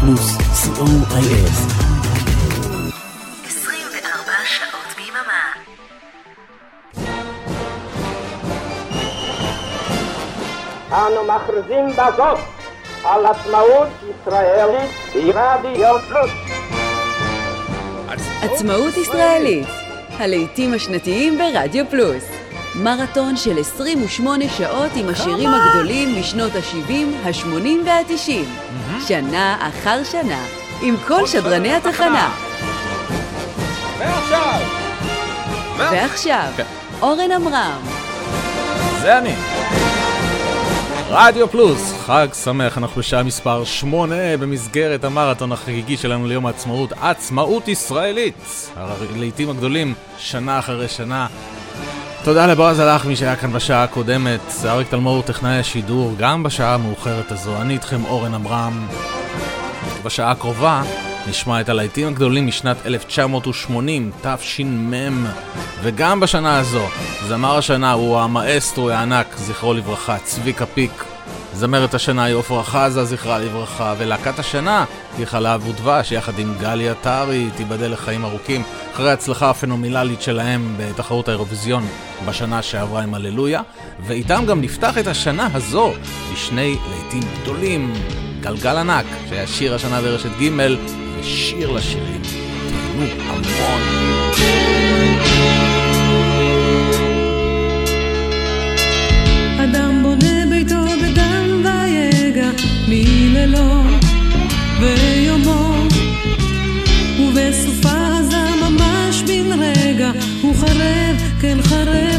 פלוס, co.il. 24 שעות ביממה. אנו מכריזים בזאת על עצמאות ישראלית ברדיו פלוס. עצמאות ישראלית, הלעיתים השנתיים ברדיו פלוס. מרתון של 28 שעות עם השירים הגדולים משנות ה-70, ה-80 וה-90. שנה אחר שנה, עם כל שדרני התחנה. ועכשיו! ועכשיו, אורן עמרם. זה אני. רדיו פלוס, חג שמח, אנחנו בשעה מספר 8 במסגרת המרתון החגיגי שלנו ליום העצמאות, עצמאות ישראלית. הלעיתים הגדולים, שנה אחרי שנה. תודה לבועז הלחמי שהיה כאן בשעה הקודמת, אריק תלמור טכנאי השידור, גם בשעה המאוחרת הזו. אני איתכם אורן עמרם. בשעה הקרובה נשמע את הלהיטים הגדולים משנת 1980, תש"מ, וגם בשנה הזו, זמר השנה הוא המאסטרו הענק, זכרו לברכה, צביקה פיק. זמרת השנה היא עפרה חזה, זכרה לברכה, ולהקת השנה היא חלב ודבש, יחד עם גלי עטרי, תיבדל לחיים ארוכים, אחרי ההצלחה הפנומיללית שלהם בתחרות האירוויזיון בשנה שעברה עם הללויה, ואיתם גם נפתח את השנה הזו בשני להיטים גדולים, גלגל ענק, שהיה שיר השנה ברשת ג' ושיר לשירים. תהנו המון. ויגע מלילות ויומו ובסופה עזה ממש בן רגע הוא חרב, כן חרב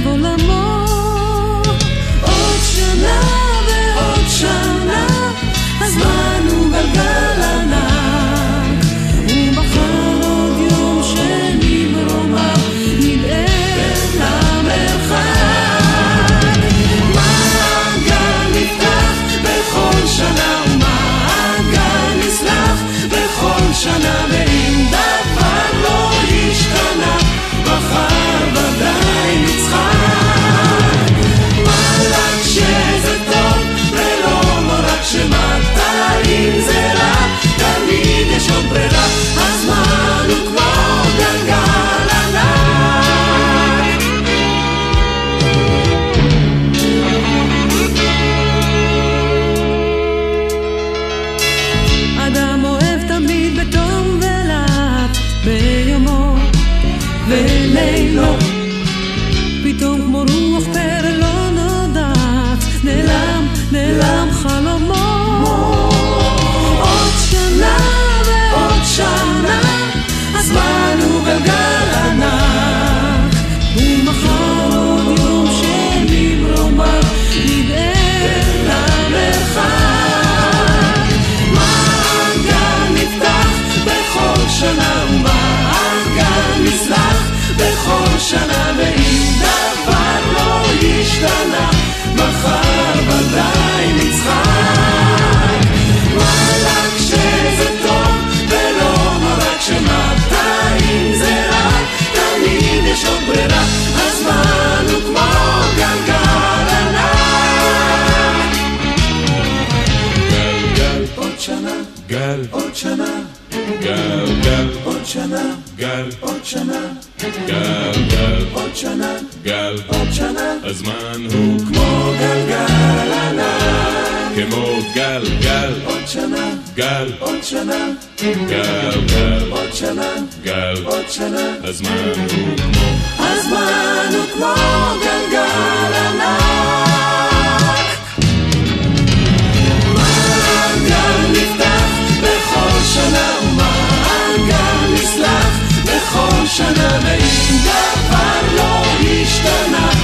גל, עוד שנה. גל, גל, עוד שנה. גל, עוד שנה. גל, גל, עוד שנה. גל, עוד שנה. הזמן הוא כמו גלגל ענק כמו גל, גל, עוד שנה. גל, עוד שנה. גל, גל, עוד שנה. גל, עוד שנה. הזמן הוא כמו הזמן הוא כמו גלגל ענק שנה ומעגל נסלח בכל שנה ואם דבר לא השתנה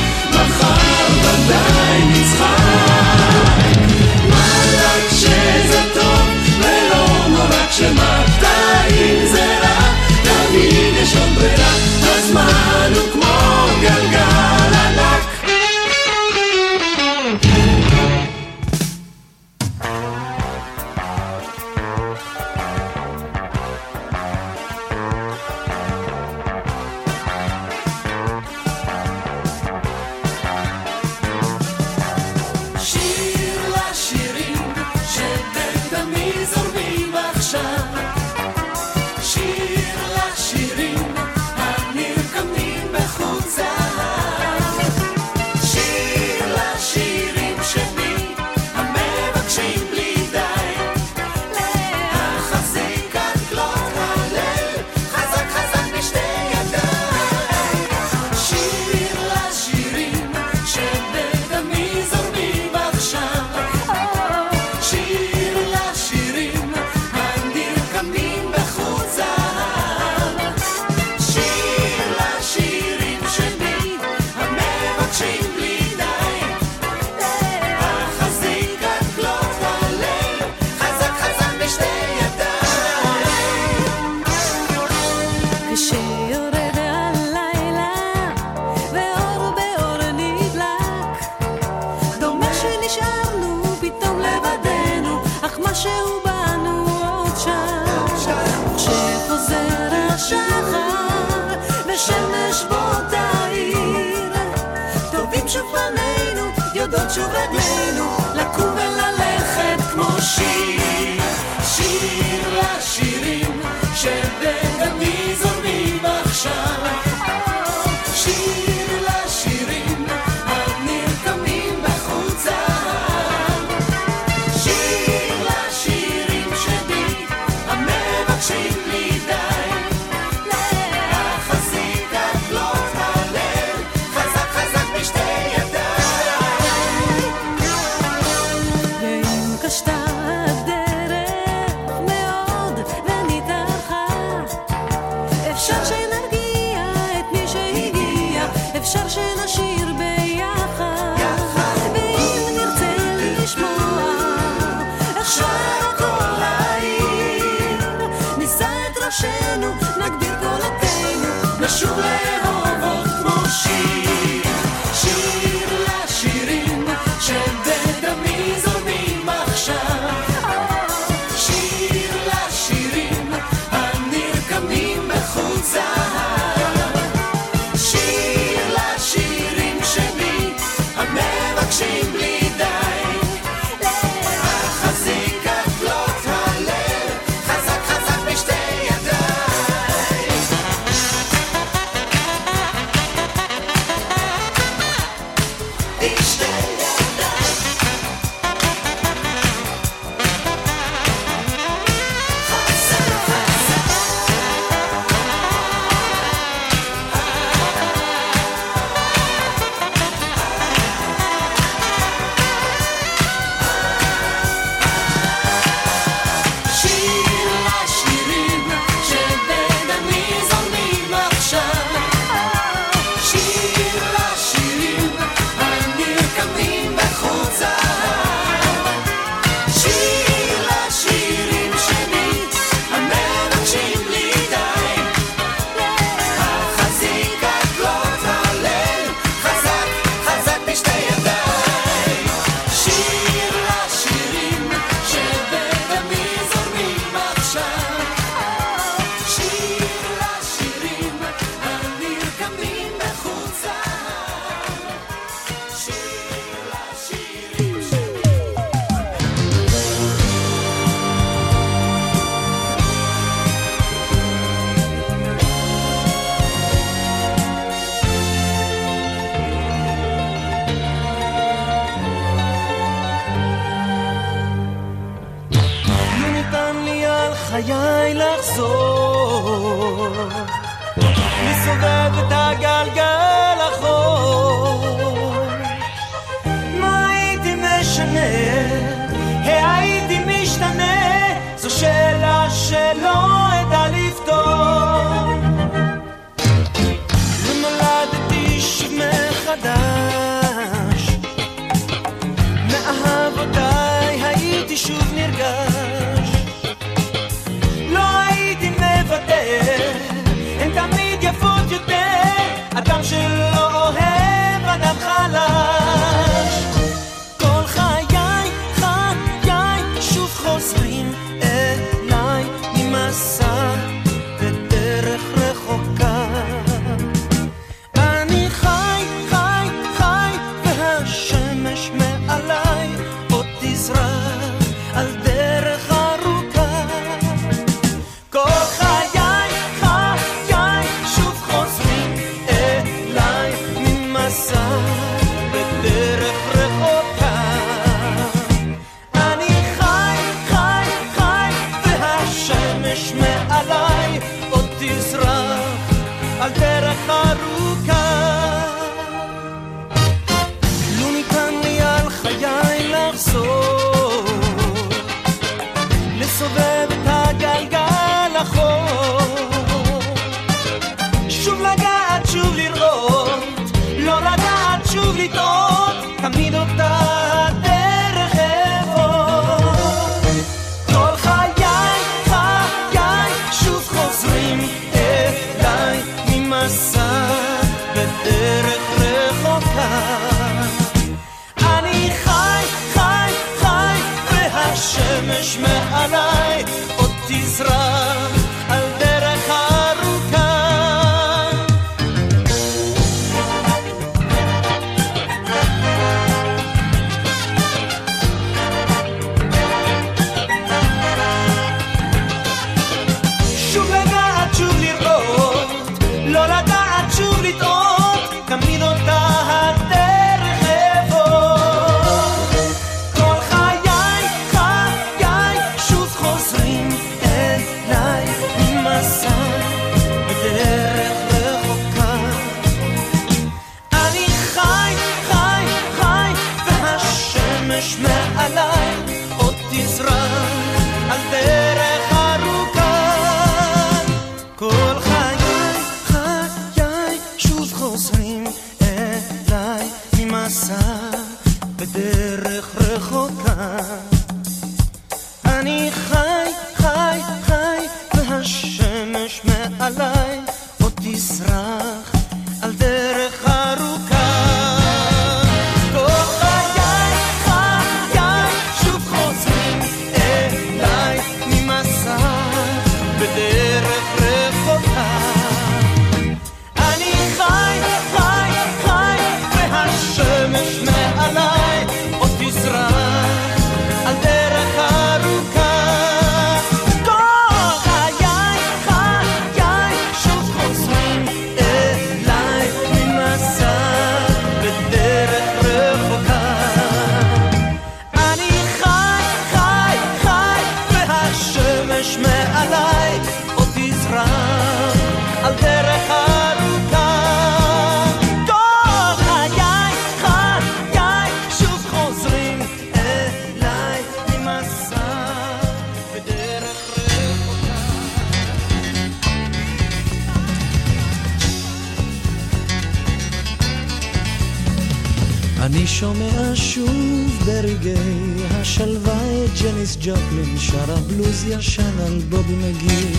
אני שומע שוב ברגעי השלווה את ג'ניס ג'ופלין שרה בלוז ישן על בובי מגי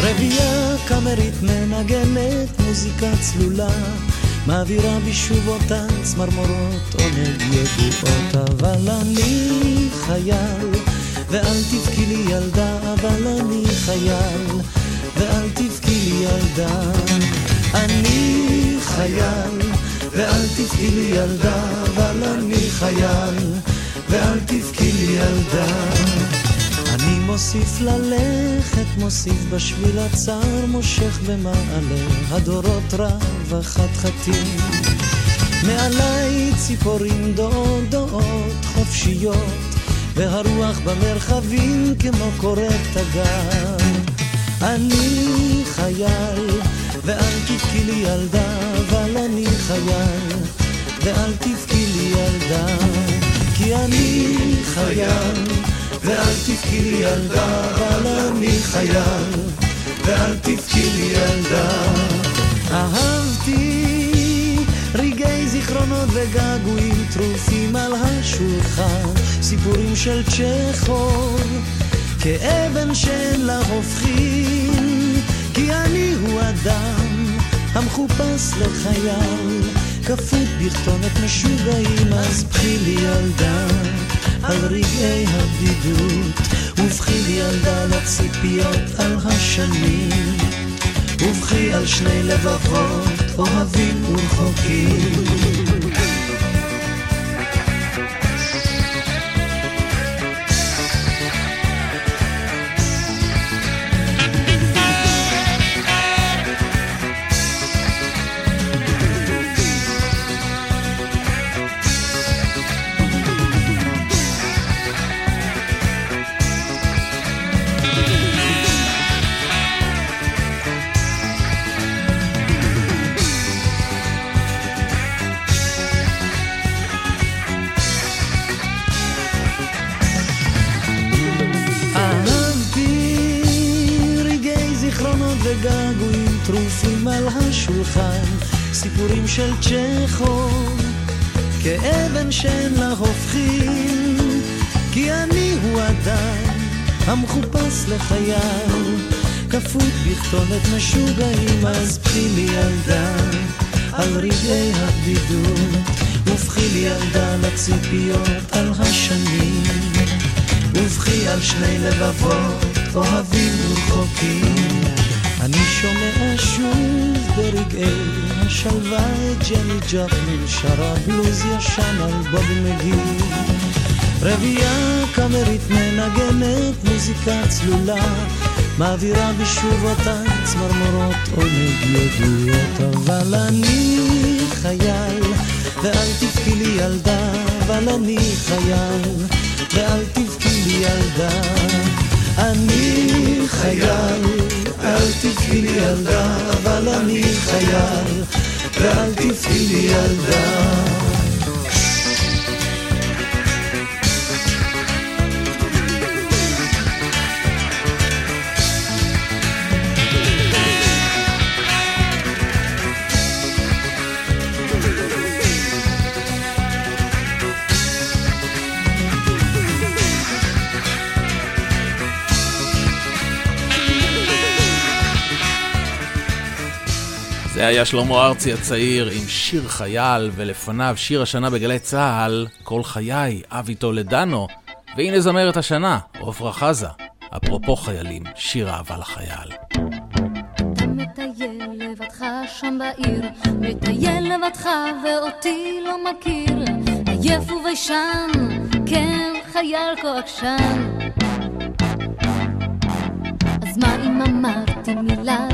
רבייה קאמרית מנגנת מוזיקה צלולה מעבירה בי שוב אותן צמרמורות עונג ידועות. אבל אני חייל ואל תבכי לי ילדה אבל אני חייל ואל תבכי לי ילדה. אני חייל ואל תבכי לי ילדה, אבל אני חייל, ואל תבכי לי ילדה. אני מוסיף ללכת, מוסיף בשביל הצר, מושך במעלה הדורות רב החתחתים. מעליי ציפורים דודות חופשיות, והרוח במרחבים כמו קורא תגר. אני חייל, ואל תבכי לי ילדה, אני חייל, ואל תבכי לי ילדה, כי אני חייל, ואל תבכי לי ילדה, אבל אני חייל, ואל תבכי לי ילדה. אהבתי רגעי זיכרונות וגעגועים טרופים על השולחן, סיפורים של צ'כוב. כאבן שאין לה הופכין, כי אני הוא אדם המחופש לחייל, כפות בכתובת משוגעים, אז בכי לי ילדה על רגעי הבדידות, ובכי לי ילדה לציפיות על השנים, ובכי על שני לבבות אוהבים ורחוקים. של צ'כוב, כאבן שאין לה הופכין, כי אני הוא אדם המחופש לחייל, כפות בכתובת משוגעים, אז בכי לי ילדה על רגעי הבדידות, ובכי לי ילדה לציפיות על השנים. ובכי על שני לבבות אוהבים ורחוקים. אני שומע שוב ברגעי השלווה את ג'ני ג'פלין שרה בלוז ישן על בובי מגי. רבייה קאמרית מנגנת מוזיקה צלולה מעבירה בי שוב אותן צמרמורות עונג ידועות אבל אני חייל ואל תבכי לי ילדה אבל אני חייל ואל תבכי לי ילדה אני חייל אל תבכי לי ילדה אבל אני חייל ואל תבכי לי ילדה זה היה שלמה ארצי הצעיר עם שיר חייל, ולפניו שיר השנה בגלי צה"ל, כל חיי, אבי טולדנו, והנה זמרת השנה, עפרה חזה. אפרופו חיילים, שיר אהבה לחייל. מטייל לבדך שם בעיר, מטייל לבדך ואותי לא מכיר, עייף וביישן, כן חייל כה עקשן. אז מה אם אמרתי מילה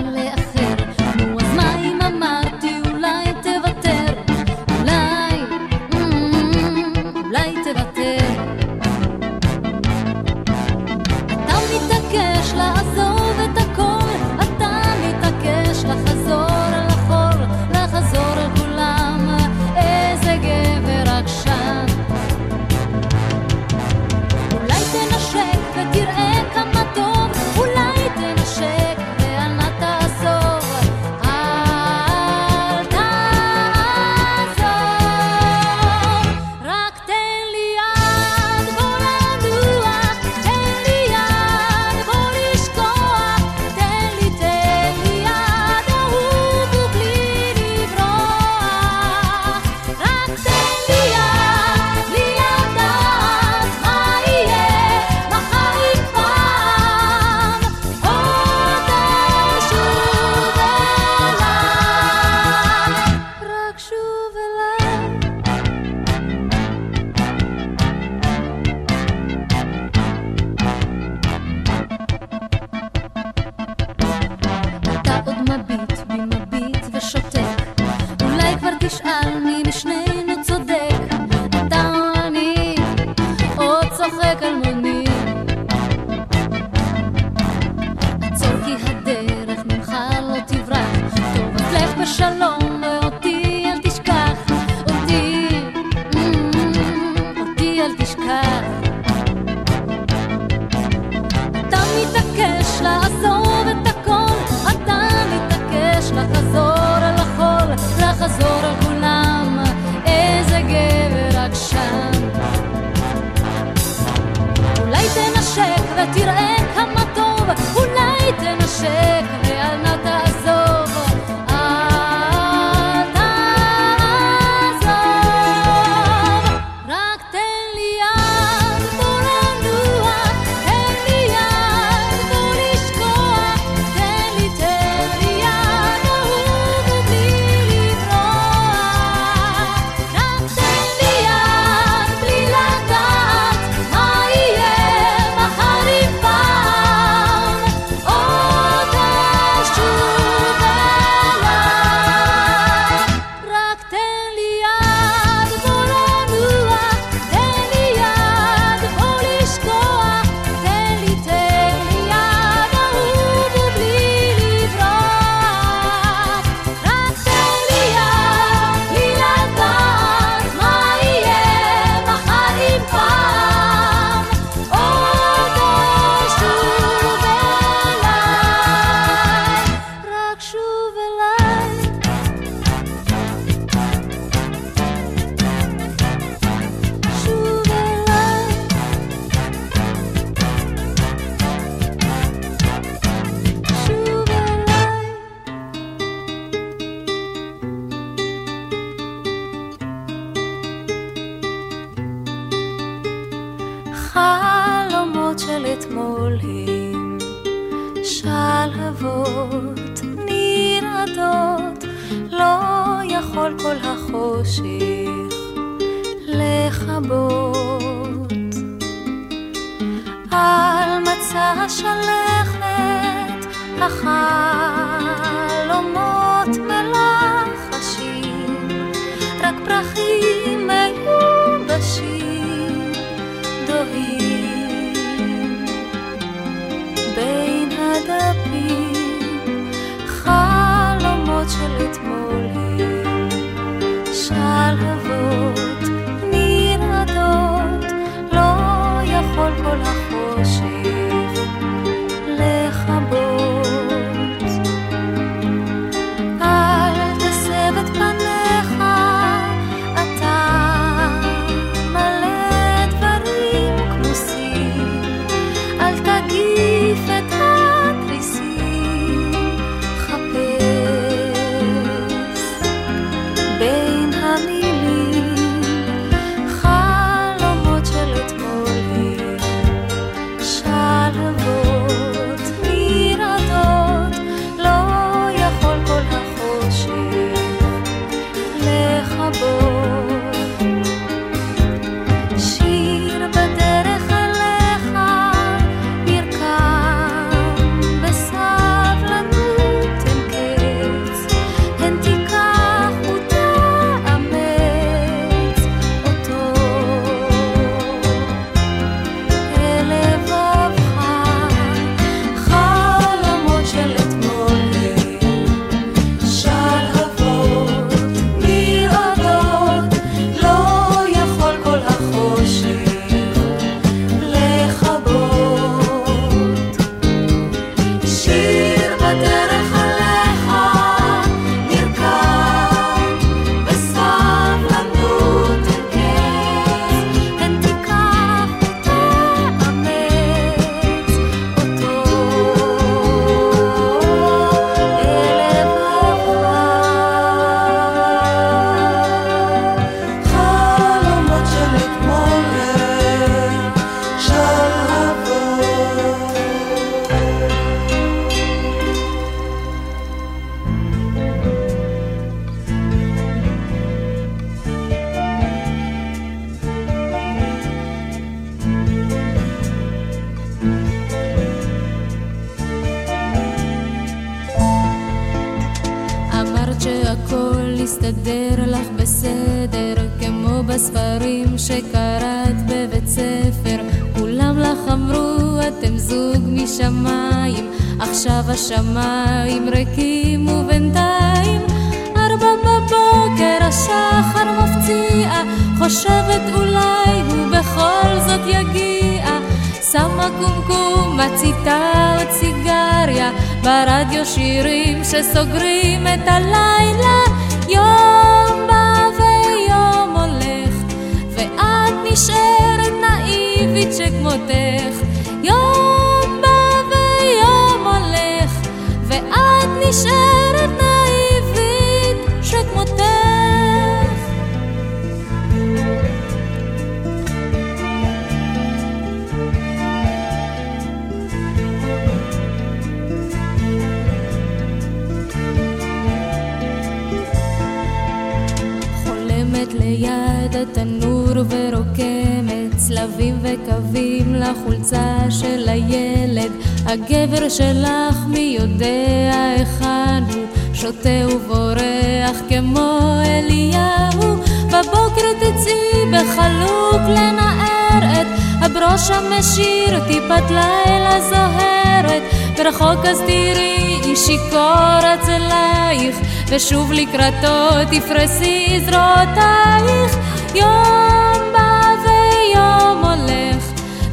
ליד התנור ורוקמת צלבים וקווים לחולצה של הילד. הגבר שלך מי יודע היכן הוא? שותה ובורח כמו אליהו. בבוקר תצאי בחלוק לנער את הברוש המשיר טיפת לילה זוהרת. ורחוק אז תראי איש שיכור אצלייך ושוב לקראתו תפרסי זרועותייך יום בא ויום הולך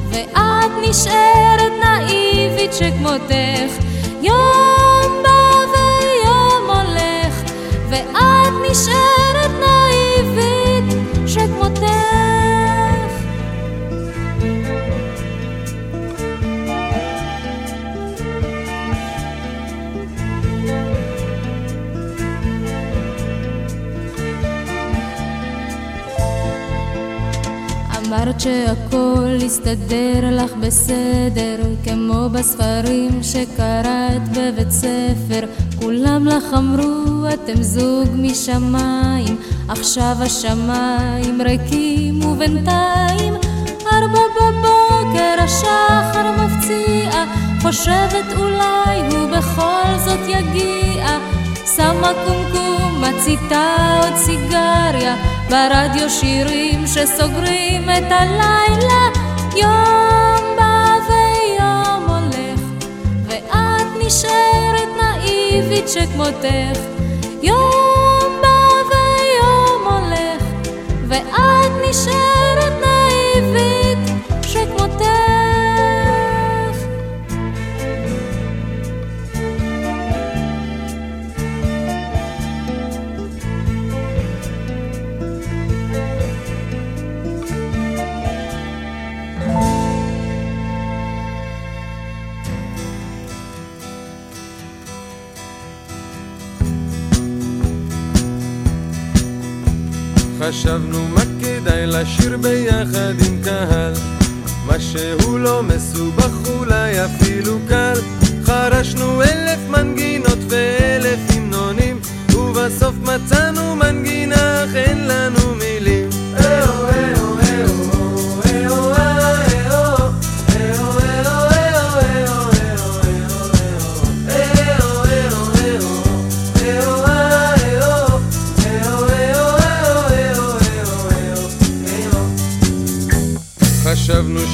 ואת נשארת נאיבית שכמותך. יום בא ויום הולך ואת נשארת נאיבית שכמותך אמרת שהכל יסתדר לך בסדר, כמו בספרים שקראת בבית ספר. כולם לך אמרו, אתם זוג משמיים, עכשיו השמיים ריקים ובינתיים ארבע בבוקר השחר מפציע, חושבת אולי הוא בכל זאת יגיע. שמה קומקום, מציתה עוד סיגריה, ברדיו שירים שסוגרים את הלילה. יום בא ויום הולך, ואת נשארת נאיבית שכמותך. יום בא ויום הולך, ואת נשארת חשבנו מה כדאי לשיר ביחד עם קהל. מה שהוא לא מסובך אולי אפילו קל. חרשנו אלף מנגינות ואלף המנונים ובסוף מצאנו מנגינה אך אין לנו מילים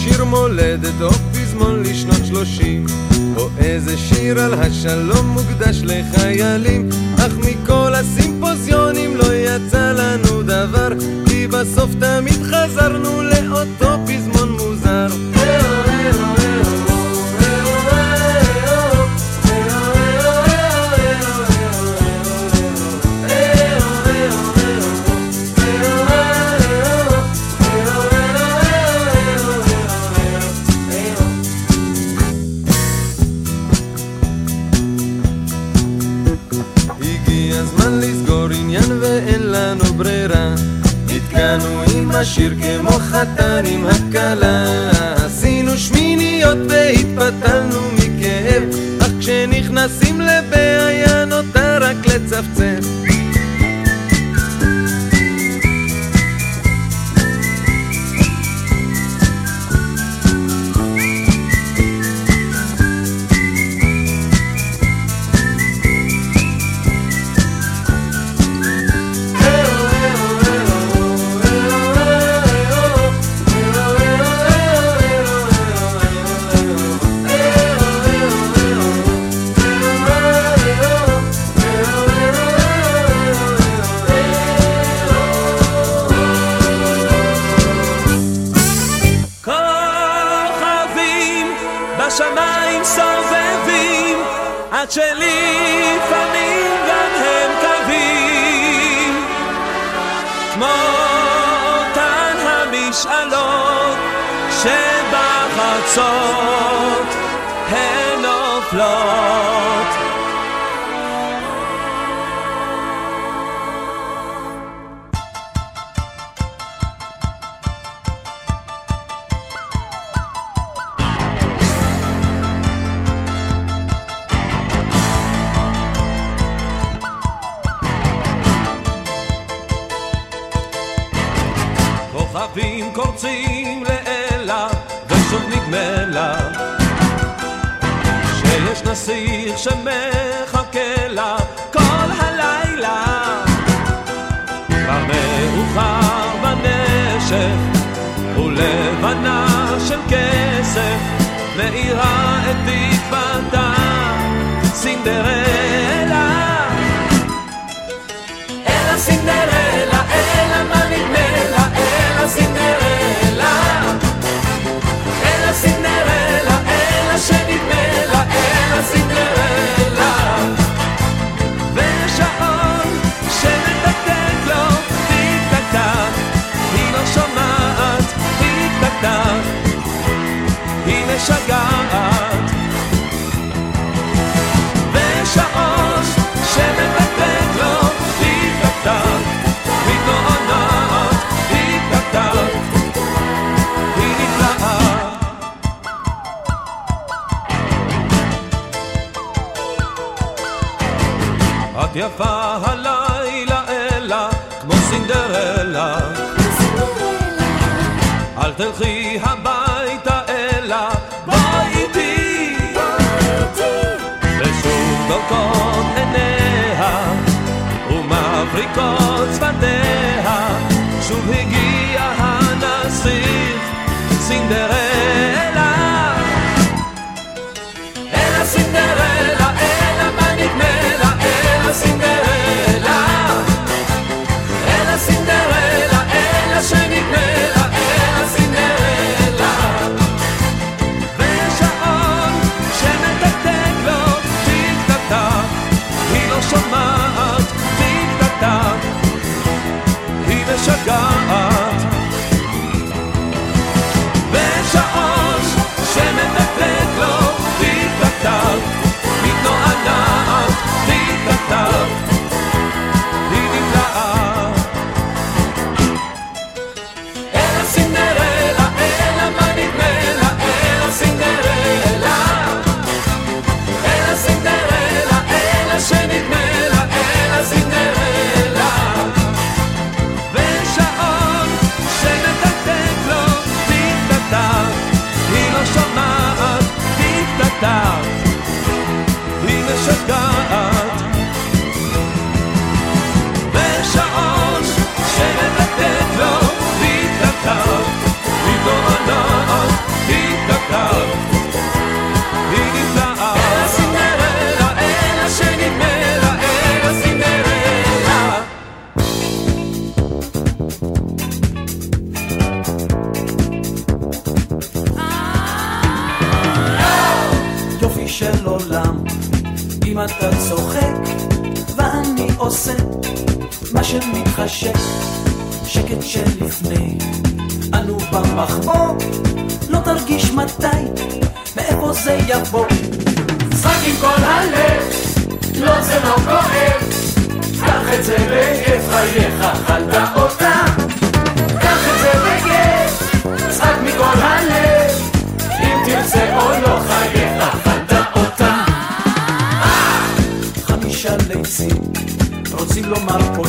שיר מולדת או פזמון לשנות שלושים. או איזה שיר על השלום מוקדש לחיילים. אך מכל הסימפוזיונים לא יצא לנו דבר כי בסוף תמיד חזרנו לאותו פזמון מוזר עם השיר כמו חתן עם הכלה sin deber. יפה הלילה אלה, כמו סינדרלה. אל תלכי הביתה אלה, בואי איתי. ושוב דולקות עיניה, ומבריקות שפתיה, שוב הגיע הנסיך, סינדרלה. יבוא. שחק עם כל הלב, לא זה לא כואב, קח את זה בכיף חייך, אכלת אותה. קח את זה בכיף, שחק מכל הלב, אם תרצה או לא חייך, אכלת אותה. אה! חמישה ליצים, רוצים לומר פה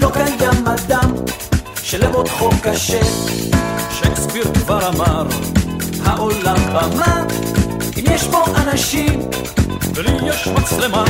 לא קיים אדם שלמות חוק קשה, שייקספיר כבר אמר העולם במה, אם יש פה אנשים, לי יש מצלמה.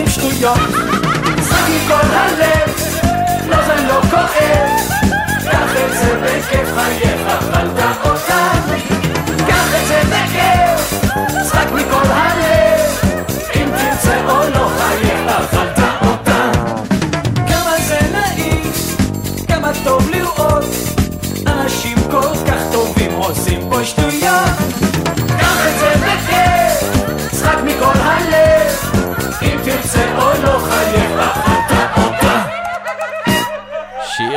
עושים שטויות. סתם מכל הלב, לא זה לא כואב, קח את זה בכיף חייך, אבל תח...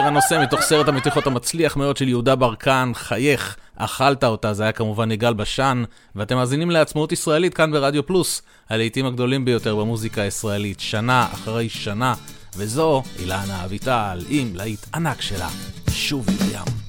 הנושא מתוך סרט המתיחות המצליח מאוד של יהודה ברקן, חייך, אכלת אותה, זה היה כמובן יגאל בשן, ואתם מאזינים לעצמאות ישראלית כאן ברדיו פלוס, הלעיתים הגדולים ביותר במוזיקה הישראלית, שנה אחרי שנה, וזו אילנה אביטל עם להיט ענק שלה, שובי ים.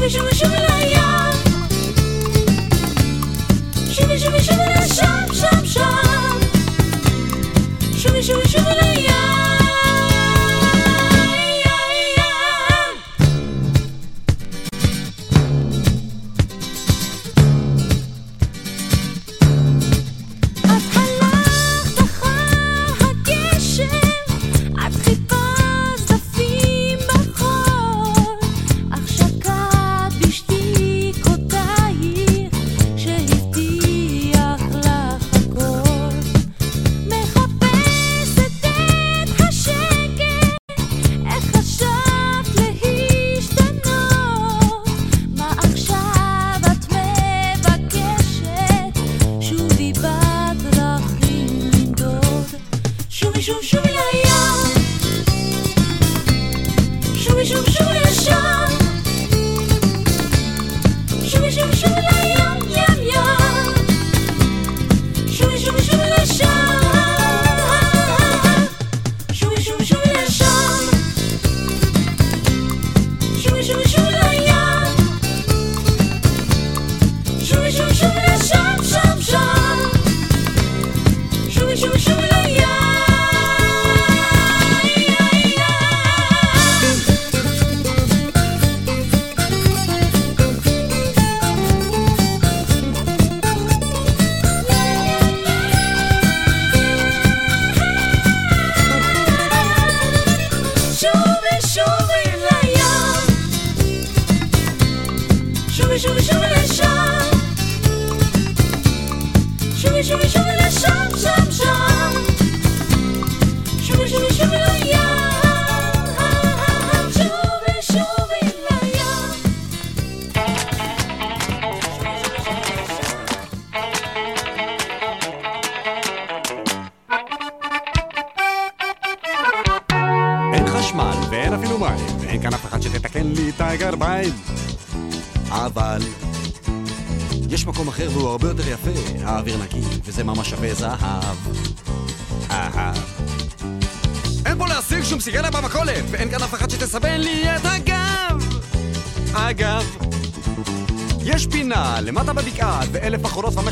şıbı şıbı şıbıla ya Şıbı şıbı şıbıla şap şap şap Şıbı şıbı şıbıla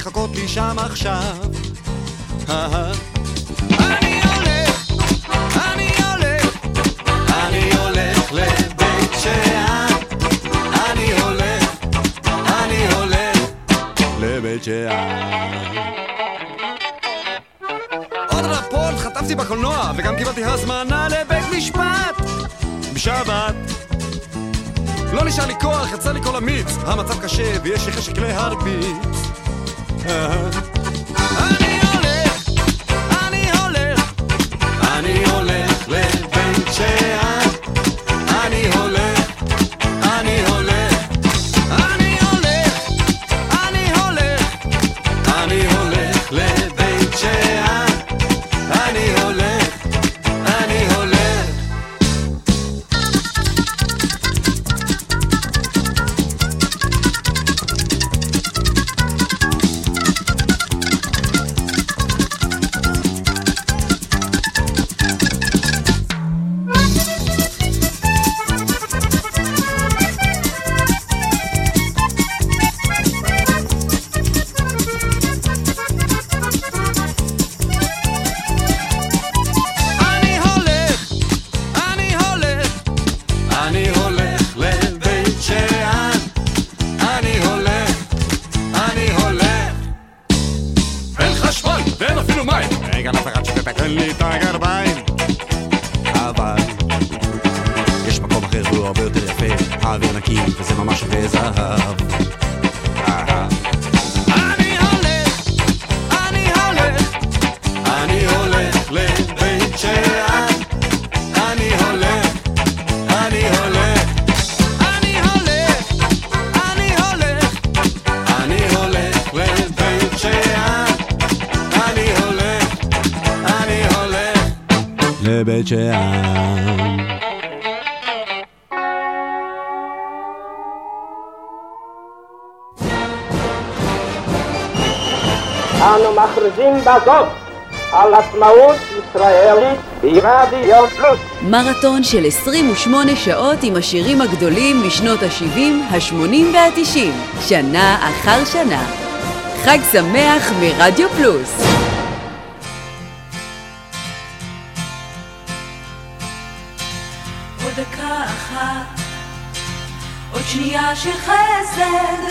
לחכות לי שם עכשיו. אה, אה. אני הולך, אני הולך, אני הולך לבית שאן. אני הולך, אני הולך לבית שאן. לפועל חטפתי בקולנוע, וגם קיבלתי הזמנה לבית משפט! בשבת. לא נשאר לי כוח, יצא לי כל המיץ. המצב קשה ויש לי חשק להרביץ. her. בבית שאן. אנו מכריזים בזאת על עצמאות ישראלית ברדיו פלוס. מרתון של 28 שעות עם השירים הגדולים משנות ה-70, ה-80 וה-90, שנה אחר שנה. חג שמח מרדיו פלוס. שנייה של חסד,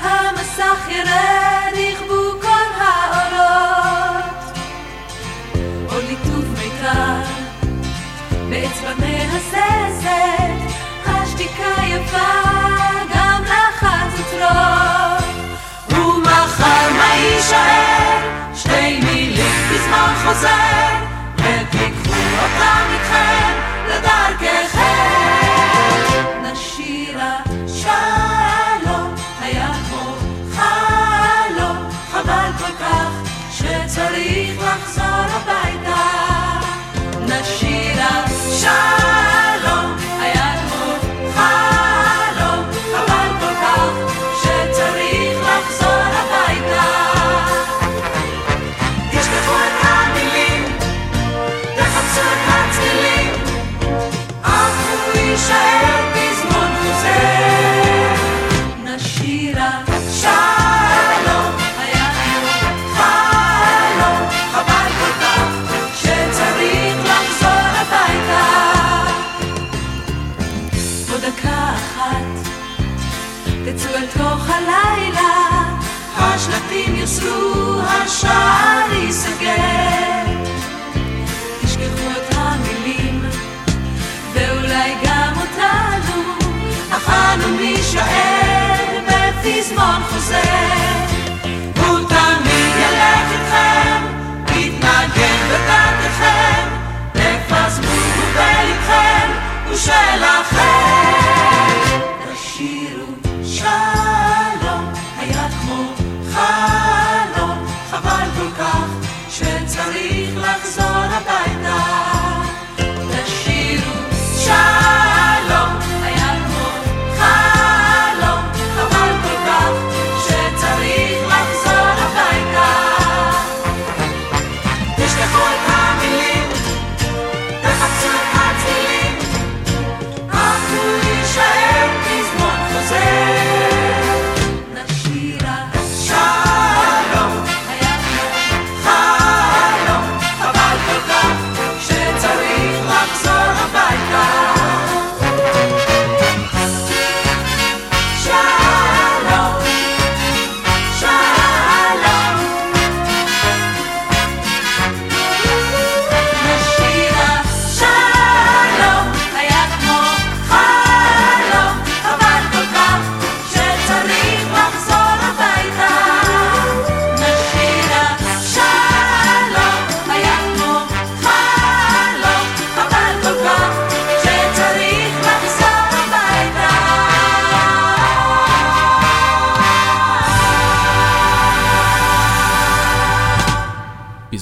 המסך ירד, יכבו כל העולות. עוד ליטוב מיתר, באצבע מהססת, השתיקה יפה, גם לחצוצרות. ומחר מה יישאר? שתי מילים פזמון חוזר, ותיקחו אותם איתכם.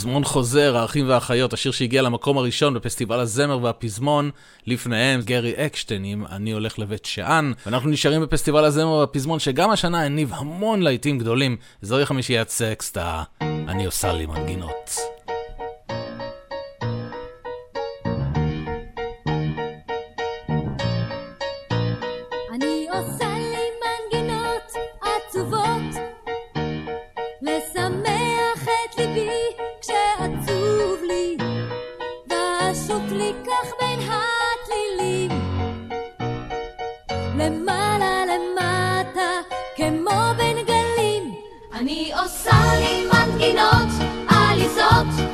פזמון חוזר, האחים והאחיות, השיר שהגיע למקום הראשון בפסטיבל הזמר והפזמון, לפניהם גרי אקשטיין עם "אני הולך לבית שאן", ואנחנו נשארים בפסטיבל הזמר והפזמון, שגם השנה הניב המון להיטים גדולים. זוהי חמישיית סקסטה, אני עושה לי מנגינות. had.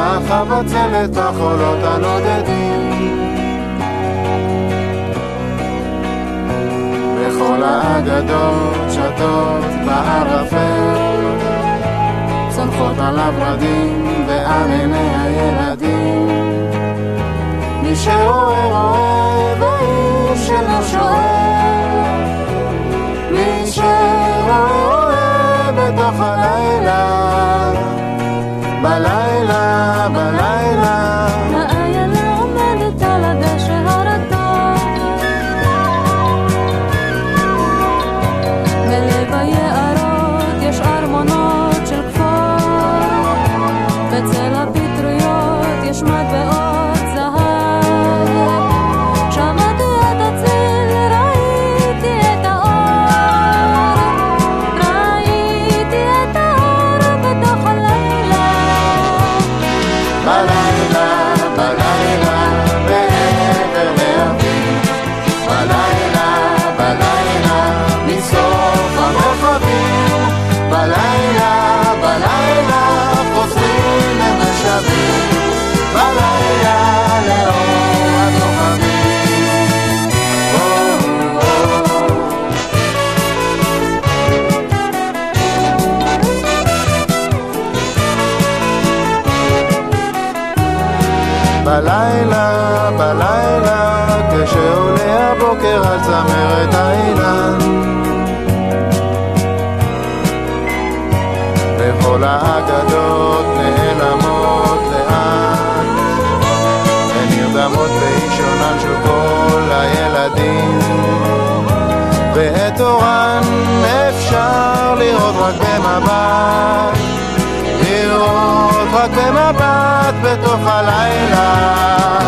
החבצלת בחולות הנודדים. בכל האגדות שטות בערפל, צונחות על הורדים ועל עיני הילדים. מי שרואה רואה ואיש שלא שואל, מי שרואה רואה בתוך הלילה. בלילה. מאורן אפשר לראות רק במבט, לראות רק במבט בתוך הלילה.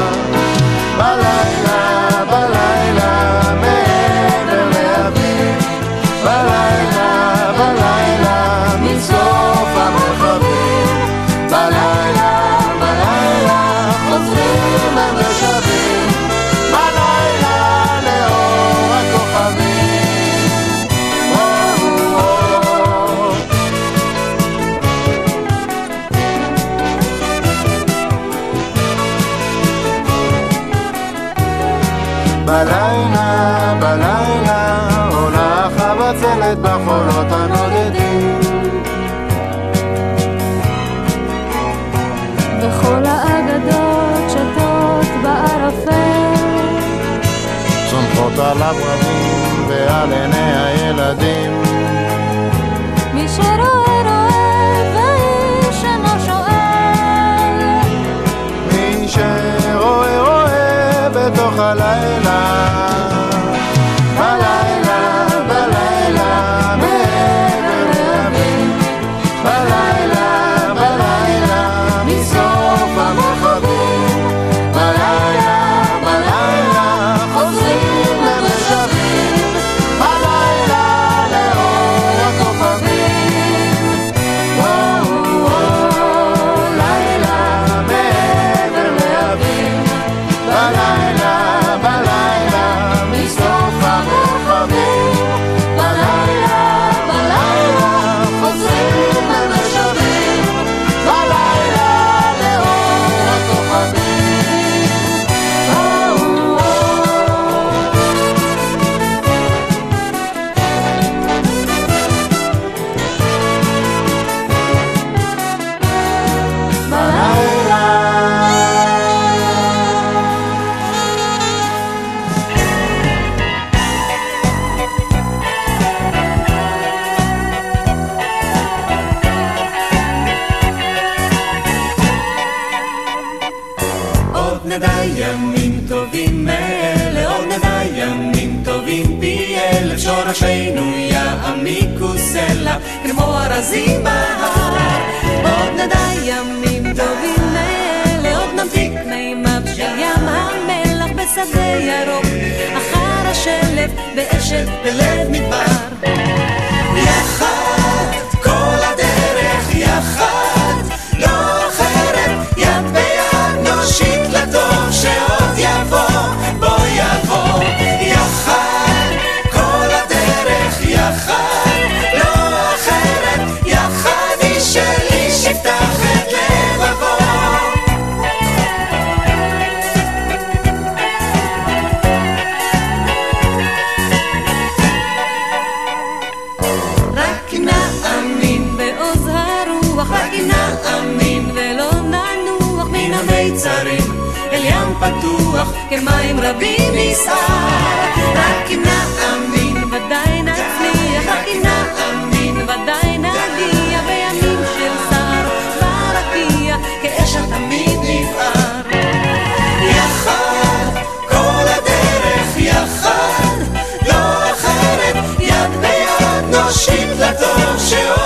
Shift left, oh, shift.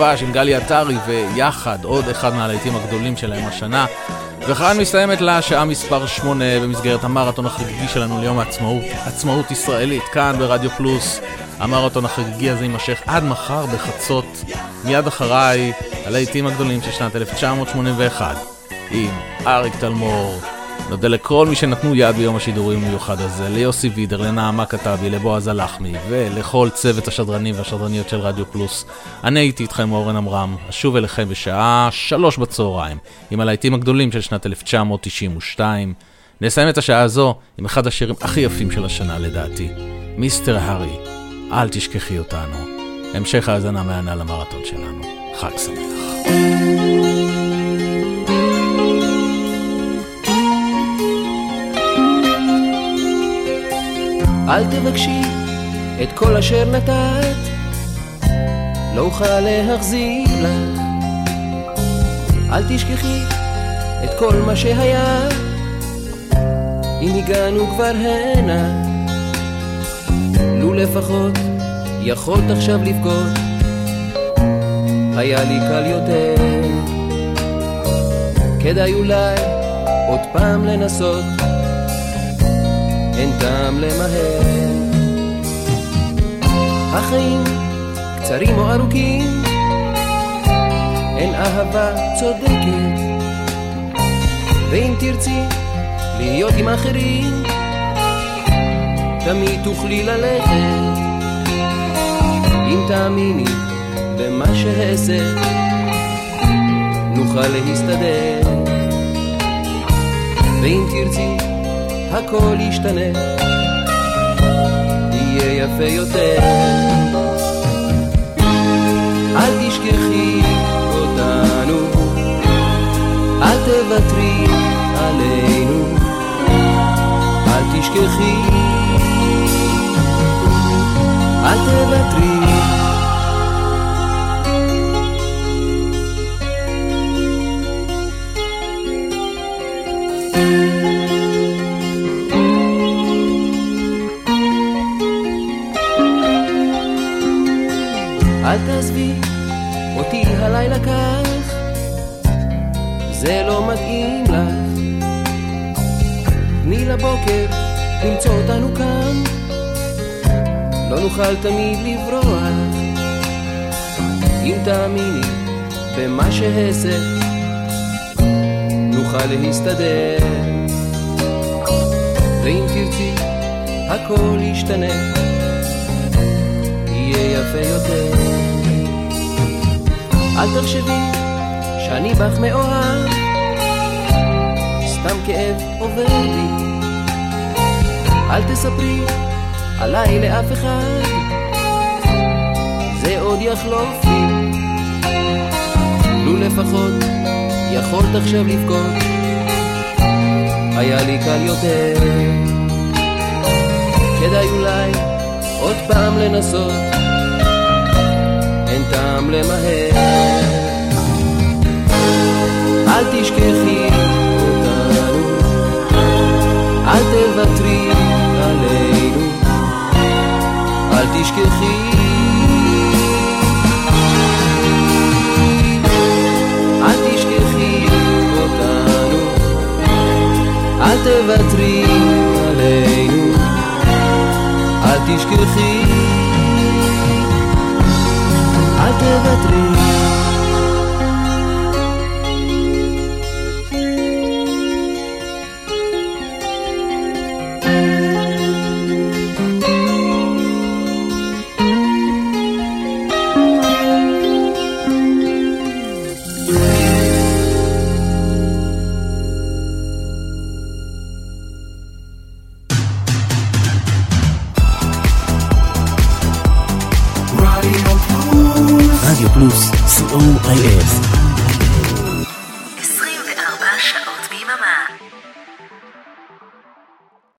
ודבש עם גלי עטרי ויחד עוד אחד מהלהיטים הגדולים שלהם השנה. וכאן מסתיימת לה שעה מספר 8 במסגרת המרתון החגיגי שלנו ליום העצמאות, עצמאות ישראלית, כאן ברדיו פלוס. המרתון החגיגי הזה יימשך עד מחר בחצות. מיד אחריי, הלהיטים הגדולים של שנת 1981, עם אריק תלמור. נודה לכל מי שנתנו יד ביום השידורים המיוחד הזה, ליוסי וידר, לנעמה כתבי, לבועז הלחמי, ולכל צוות השדרנים והשדרניות של רדיו פלוס. אני הייתי איתכם אורן עמרם, אשוב אליכם בשעה שלוש בצהריים, עם הלהיטים הגדולים של שנת 1992. נסיים את השעה הזו עם אחד השירים הכי יפים של השנה לדעתי, מיסטר הארי, אל תשכחי אותנו. המשך האזנה מהנה למרתון שלנו. חג שמח. אל תבקשי את כל אשר נתת, לא אוכל להחזיר לך. אל תשכחי את כל מה שהיה, אם הגענו כבר הנה. לו לפחות יכולת עכשיו לבכות, היה לי קל יותר. כדאי אולי עוד פעם לנסות. אין טעם למהר. החיים קצרים או ארוכים, אין אהבה צודקת. ואם תרצי להיות עם אחרים, תמיד תוכלי ללכת. אם תאמיני במה שאעשה, נוכל להסתדר. ואם תרצי הכל ישתנה, יהיה יפה יותר. אל תשכחי אותנו, אל תוותרי עלינו, אל תשכחי, אל תוותרי. זה לא מתאים לך. תני לבוקר למצוא אותנו כאן, לא נוכל תמיד לברוח. אם תאמיני במה שאעשה, נוכל להסתדר. ואם תרצי, הכל ישתנה. יהיה יפה יותר. אל תחשבי שאני בך מאוהב, סתם כאב עובר לי. אל תספרי עליי לאף אחד, זה עוד יחלוף לי. לו לפחות יכולת עכשיו לבכות, היה לי קל יותר. כדאי אולי עוד פעם לנסות, אין טעם למהר. אל תשכחי אותנו, אל תוותרי עלינו, אל תשכחי. אל תשכחי אותנו, אל תוותרי עלינו, אל תשכחי. אל תוותרי.